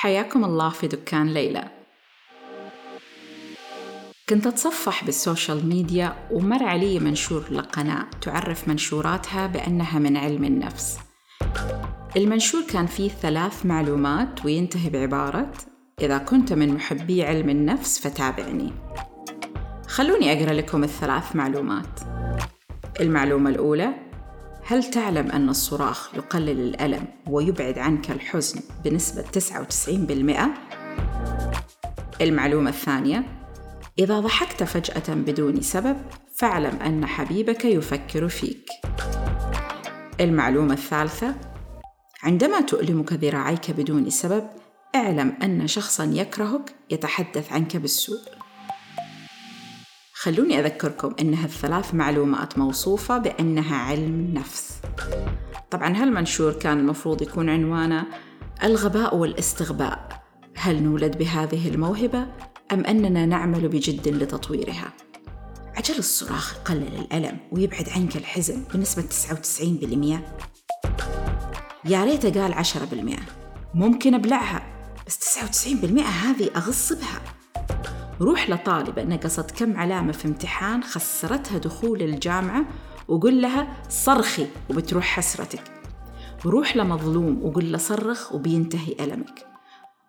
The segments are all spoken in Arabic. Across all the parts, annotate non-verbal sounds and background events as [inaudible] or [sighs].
حياكم الله في دكان ليلى. كنت أتصفح بالسوشيال ميديا ومر علي منشور لقناة تعرف منشوراتها بأنها من علم النفس. المنشور كان فيه ثلاث معلومات وينتهي بعبارة إذا كنت من محبي علم النفس فتابعني خلوني أقرأ لكم الثلاث معلومات. المعلومة الأولى هل تعلم أن الصراخ يقلل الألم ويبعد عنك الحزن بنسبة 99%؟ المعلومة الثانية إذا ضحكت فجأة بدون سبب فاعلم أن حبيبك يفكر فيك. المعلومة الثالثة عندما تؤلمك ذراعيك بدون سبب اعلم أن شخصا يكرهك يتحدث عنك بالسوء. خلوني أذكركم أنها الثلاث معلومات موصوفة بأنها علم نفس. طبعا هالمنشور كان المفروض يكون عنوانه الغباء والاستغباء؟ هل نولد بهذه الموهبة أم أننا نعمل بجد لتطويرها؟ عجل الصراخ يقلل الألم ويبعد عنك الحزن بنسبة 99% يا ريت قال 10% ممكن أبلعها بس 99% هذه أغص بها روح لطالبة نقصت كم علامة في امتحان خسرتها دخول الجامعة وقل لها صرخي وبتروح حسرتك. روح لمظلوم وقل له صرخ وبينتهي ألمك.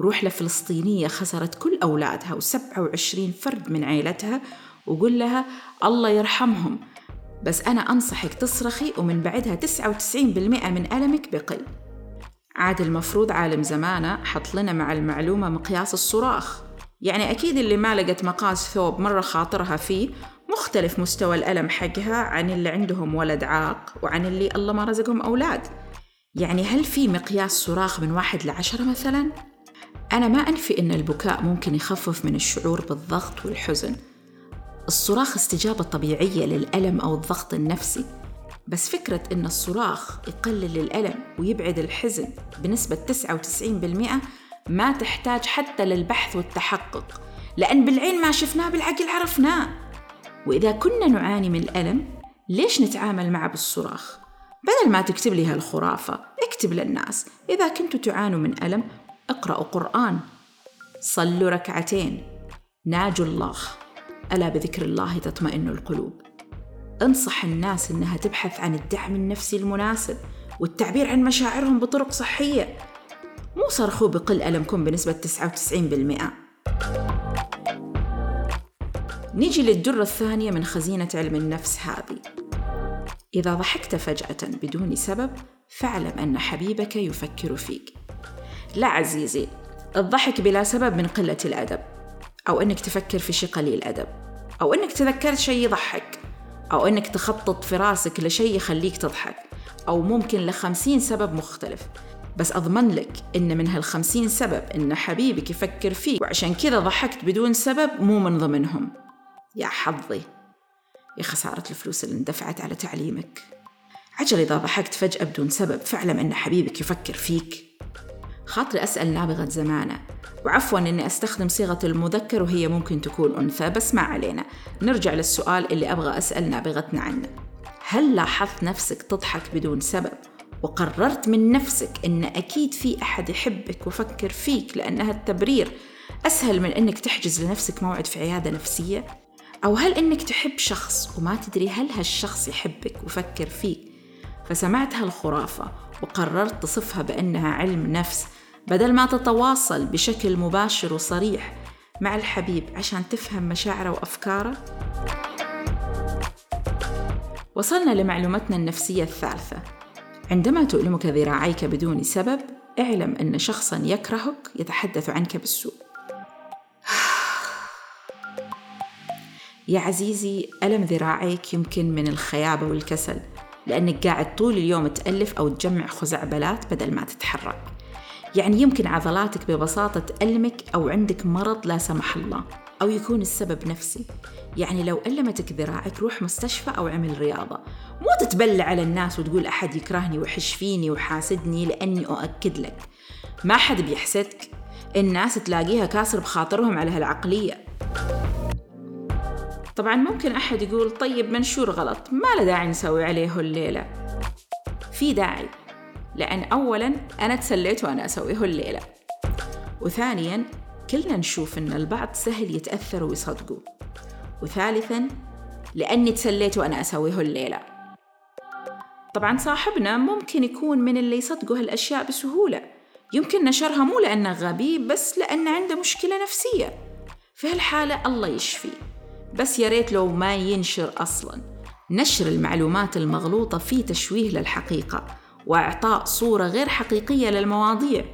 روح لفلسطينية خسرت كل أولادها وسبعة وعشرين فرد من عيلتها وقل لها الله يرحمهم بس أنا أنصحك تصرخي ومن بعدها تسعة وتسعين بالمئة من ألمك بقل. عاد المفروض عالم زمانه حط لنا مع المعلومة مقياس الصراخ. يعني أكيد اللي ما لقت مقاس ثوب مرة خاطرها فيه مختلف مستوى الألم حقها عن اللي عندهم ولد عاق وعن اللي الله ما رزقهم أولاد يعني هل في مقياس صراخ من واحد لعشرة مثلا؟ أنا ما أنفي أن البكاء ممكن يخفف من الشعور بالضغط والحزن الصراخ استجابة طبيعية للألم أو الضغط النفسي بس فكرة أن الصراخ يقلل الألم ويبعد الحزن بنسبة 99% ما تحتاج حتى للبحث والتحقق لأن بالعين ما شفناه بالعقل عرفناه. وإذا كنا نعاني من الألم ليش نتعامل معه بالصراخ؟ بدل ما تكتب لي هالخرافة اكتب للناس. إذا كنتوا تعانوا من ألم اقرأوا قرآن. صلوا ركعتين. ناجوا الله. ألا بذكر الله تطمئن القلوب. انصح الناس إنها تبحث عن الدعم النفسي المناسب والتعبير عن مشاعرهم بطرق صحية. مو صرخوا بقل ألمكم بنسبة 99% نيجي للدرة الثانية من خزينة علم النفس هذه. إذا ضحكت فجأة بدون سبب فاعلم أن حبيبك يفكر فيك. لا عزيزي الضحك بلا سبب من قلة الأدب. أو أنك تفكر في شيء قليل أدب أو أنك تذكرت شيء يضحك. أو أنك تخطط في راسك لشيء يخليك تضحك. أو ممكن لخمسين سبب مختلف. بس أضمن لك إن من هالخمسين سبب إن حبيبك يفكر فيك وعشان كذا ضحكت بدون سبب مو من ضمنهم. يا حظي. يا خسارة الفلوس اللي اندفعت على تعليمك. عجل إذا ضحكت فجأة بدون سبب فاعلم أن حبيبك يفكر فيك. خاطري أسأل نابغة زمانة. وعفوا أني أستخدم صيغة المذكر وهي ممكن تكون أنثى بس ما علينا. نرجع للسؤال اللي أبغى أسأل نابغتنا عنه. هل لاحظت نفسك تضحك بدون سبب؟ وقررت من نفسك أن أكيد في أحد يحبك وفكر فيك لأنها التبرير أسهل من أنك تحجز لنفسك موعد في عيادة نفسية؟ أو هل أنك تحب شخص وما تدري هل هالشخص يحبك وفكر فيك فسمعت هالخرافة وقررت تصفها بأنها علم نفس بدل ما تتواصل بشكل مباشر وصريح مع الحبيب عشان تفهم مشاعره وأفكاره؟ وصلنا لمعلومتنا النفسية الثالثة عندما تؤلمك ذراعيك بدون سبب اعلم أن شخصا يكرهك يتحدث عنك بالسوء. [sighs] يا عزيزي ألم ذراعيك يمكن من الخيابة والكسل؟ لأنك قاعد طول اليوم تألف أو تجمع خزعبلات بدل ما تتحرك. يعني يمكن عضلاتك ببساطة تألمك أو عندك مرض لا سمح الله. أو يكون السبب نفسي. يعني لو ألمتك ذراعك روح مستشفى أو عمل رياضة. مو تتبلى على الناس وتقول أحد يكرهني وحش فيني وحاسدني لأني أؤكد لك. ما حد بيحسدك. الناس تلاقيها كاسر بخاطرهم على هالعقلية. طبعا ممكن أحد يقول طيب منشور غلط. ما له داعي نسوي عليه الليلة في داعي. لأن أولا أنا تسليت وأنا أسويه الليلة وثانياً كلنا نشوف إن البعض سهل يتأثر ويصدقوا. وثالثاً لأني تسليت وأنا أسويه الليلة. طبعا صاحبنا ممكن يكون من اللي يصدقوا هالأشياء بسهولة. يمكن نشرها مو لأنه غبي بس لأنه عنده مشكلة نفسية. في هالحالة الله يشفي. بس يا ريت لو ما ينشر أصلا. نشر المعلومات المغلوطة فيه تشويه للحقيقة وإعطاء صورة غير حقيقية للمواضيع.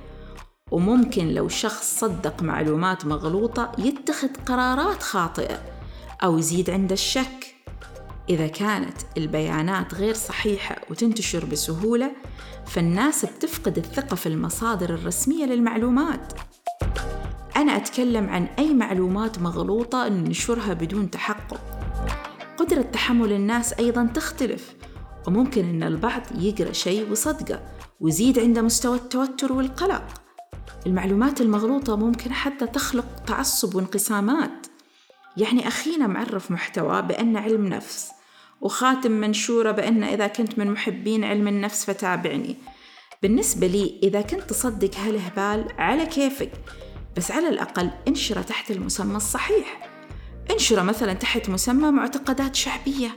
وممكن لو شخص صدق معلومات مغلوطة يتخذ قرارات خاطئة أو يزيد عنده الشك. إذا كانت البيانات غير صحيحة وتنتشر بسهولة فالناس بتفقد الثقة في المصادر الرسمية للمعلومات. أنا أتكلم عن أي معلومات مغلوطة ننشرها بدون تحقق. قدرة تحمل الناس أيضا تختلف وممكن أن البعض يقرأ شيء وصدقه ويزيد عنده مستوى التوتر والقلق. المعلومات المغلوطة ممكن حتى تخلق تعصب وانقسامات. يعني أخينا معرف محتوى بأن علم نفس وخاتم منشورة بأن إذا كنت من محبين علم النفس فتابعني. بالنسبة لي إذا كنت تصدق هالهبال على كيفك بس على الأقل انشره تحت المسمى الصحيح. انشره مثلا تحت مسمى معتقدات شعبية.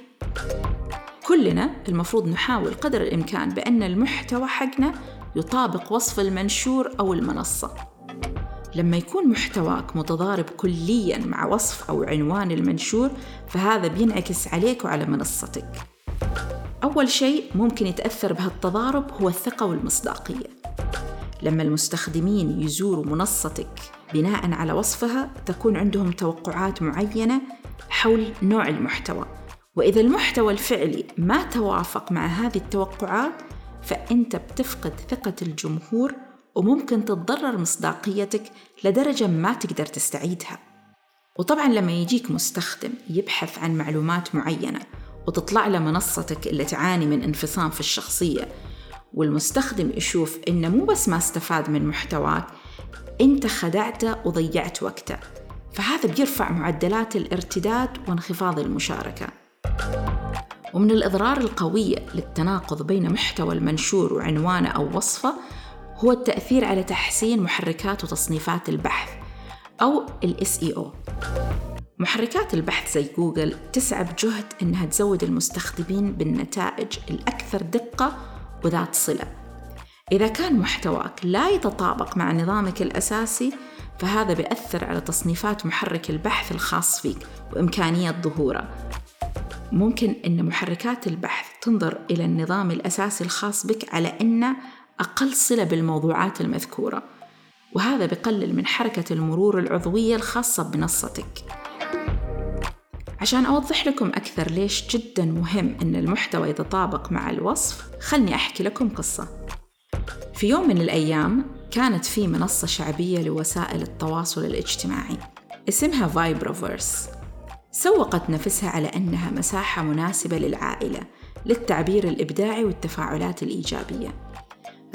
كلنا المفروض نحاول قدر الإمكان بأن المحتوى حقنا يطابق وصف المنشور أو المنصة. لما يكون محتواك متضارب كليا مع وصف أو عنوان المنشور فهذا بينعكس عليك وعلى منصتك. أول شيء ممكن يتأثر بهالتضارب هو الثقة والمصداقية. لما المستخدمين يزوروا منصتك بناء على وصفها تكون عندهم توقعات معينة حول نوع المحتوى. وإذا المحتوى الفعلي ما توافق مع هذه التوقعات فأنت بتفقد ثقة الجمهور وممكن تتضرر مصداقيتك لدرجة ما تقدر تستعيدها. وطبعا لما يجيك مستخدم يبحث عن معلومات معينة وتطلع له منصتك اللي تعاني من انفصام في الشخصية والمستخدم يشوف إنه مو بس ما استفاد من محتواك أنت خدعته وضيعت وقته. فهذا بيرفع معدلات الارتداد وانخفاض المشاركة. ومن الإضرار القوية للتناقض بين محتوى المنشور وعنوانه أو وصفة هو التأثير على تحسين محركات وتصنيفات البحث أو ال SEO محركات البحث زي جوجل تسعى بجهد إنها تزود المستخدمين بالنتائج الأكثر دقة وذات صلة. إذا كان محتواك لا يتطابق مع نظامك الأساسي فهذا بيأثر على تصنيفات محرك البحث الخاص فيك وإمكانية ظهوره. ممكن أن محركات البحث تنظر إلى النظام الأساسي الخاص بك على أنه أقل صلة بالموضوعات المذكورة. وهذا بقلل من حركة المرور العضوية الخاصة بمنصتك عشان أوضح لكم أكثر ليش جدا مهم أن المحتوى يتطابق مع الوصف خلني أحكي لكم قصة. في يوم من الأيام كانت في منصة شعبية لوسائل التواصل الاجتماعي اسمها فايبروفيرس سوقت نفسها على أنها مساحة مناسبة للعائلة للتعبير الإبداعي والتفاعلات الإيجابية.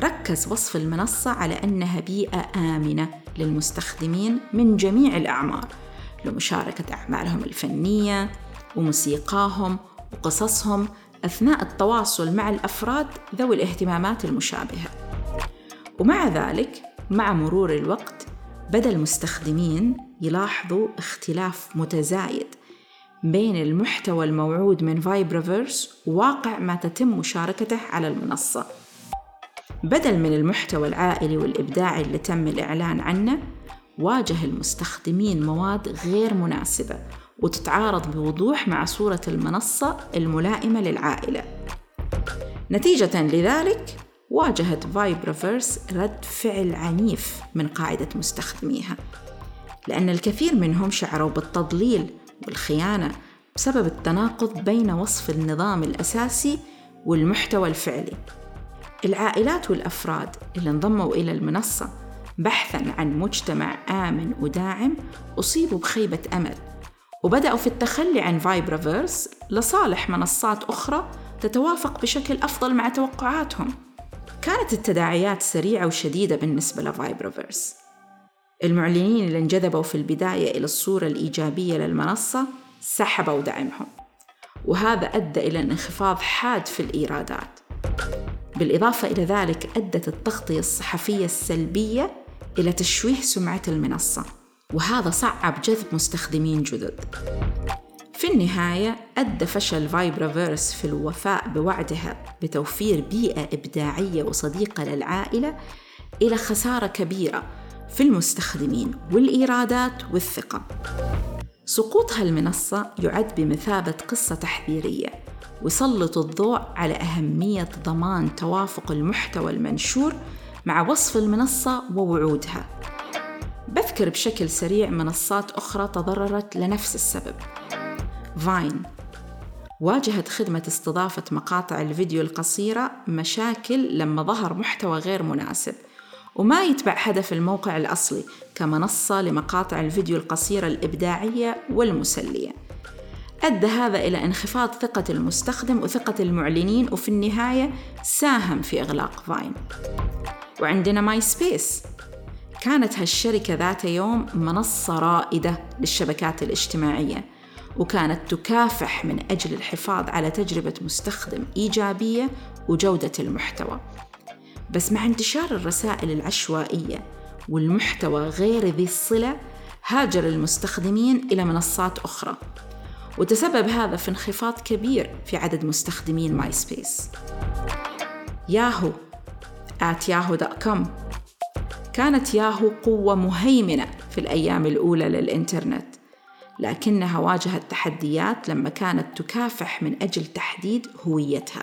ركز وصف المنصة على أنها بيئة آمنة للمستخدمين من جميع الأعمار لمشاركة أعمالهم الفنية وموسيقاهم وقصصهم أثناء التواصل مع الأفراد ذوي الاهتمامات المشابهة. ومع ذلك مع مرور الوقت بدأ المستخدمين يلاحظوا اختلاف متزايد بين المحتوى الموعود من فايبرافيرس وواقع ما تتم مشاركته على المنصة. بدل من المحتوى العائلي والإبداعي اللي تم الإعلان عنه واجه المستخدمين مواد غير مناسبة وتتعارض بوضوح مع صورة المنصة الملائمة للعائلة. نتيجة لذلك واجهت Vibraverse رد فعل عنيف من قاعدة مستخدميها لأن الكثير منهم شعروا بالتضليل والخيانة بسبب التناقض بين وصف النظام الأساسي والمحتوى الفعلي. العائلات والأفراد اللي انضموا إلى المنصة بحثا عن مجتمع آمن وداعم أصيبوا بخيبة أمل وبدأوا في التخلي عن Vibraverse لصالح منصات أخرى تتوافق بشكل أفضل مع توقعاتهم. كانت التداعيات سريعة وشديدة بالنسبة لفايبرافيرس المعلنين اللي انجذبوا في البداية إلى الصورة الإيجابية للمنصة سحبوا دعمهم. وهذا أدى إلى انخفاض حاد في الإيرادات. بالإضافة إلى ذلك أدت التغطية الصحفية السلبية إلى تشويه سمعة المنصة. وهذا صعب جذب مستخدمين جدد. في النهاية أدى فشل فايبرافيرس في الوفاء بوعدها بتوفير بيئة إبداعية وصديقة للعائلة إلى خسارة كبيرة في المستخدمين والإيرادات والثقة. سقوط هالمنصة يعد بمثابة قصة تحذيرية ويسلط الضوء على أهمية ضمان توافق المحتوى المنشور مع وصف المنصة ووعودها. بذكر بشكل سريع منصات أخرى تضررت لنفس السبب. Vine واجهت خدمة استضافة مقاطع الفيديو القصيرة مشاكل لما ظهر محتوى غير مناسب. وما يتبع هدف الموقع الأصلي كمنصة لمقاطع الفيديو القصيرة الإبداعية والمسلية. أدى هذا إلى انخفاض ثقة المستخدم وثقة المعلنين وفي النهاية ساهم في إغلاق Vine. وعندنا MySpace كانت هالشركة ذات يوم منصة رائدة للشبكات الاجتماعية وكانت تكافح من أجل الحفاظ على تجربة مستخدم إيجابية وجودة المحتوى. بس مع انتشار الرسائل العشوائية والمحتوى غير ذي الصلة هاجر المستخدمين إلى منصات أخرى. وتسبب هذا في انخفاض كبير في عدد مستخدمين MySpace ياهو at yahoo.com كانت ياهو قوة مهيمنة في الأيام الأولى للإنترنت لكنها واجهت تحديات لما كانت تكافح من أجل تحديد هويتها.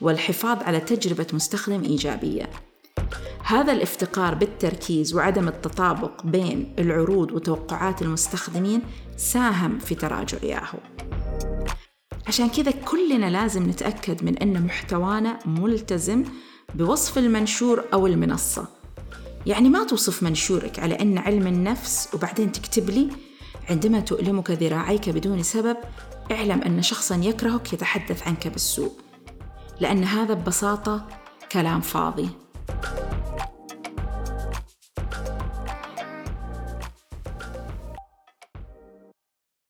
والحفاظ على تجربة مستخدم إيجابية. هذا الافتقار بالتركيز وعدم التطابق بين العروض وتوقعات المستخدمين ساهم في تراجع ياهو عشان كذا كلنا لازم نتأكد من أن محتوانا ملتزم بوصف المنشور أو المنصة. يعني ما توصف منشورك على أن علم النفس وبعدين تكتب لي عندما تؤلمك ذراعيك بدون سبب اعلم أن شخصا يكرهك يتحدث عنك بالسوء. لأن هذا ببساطة كلام فاضي.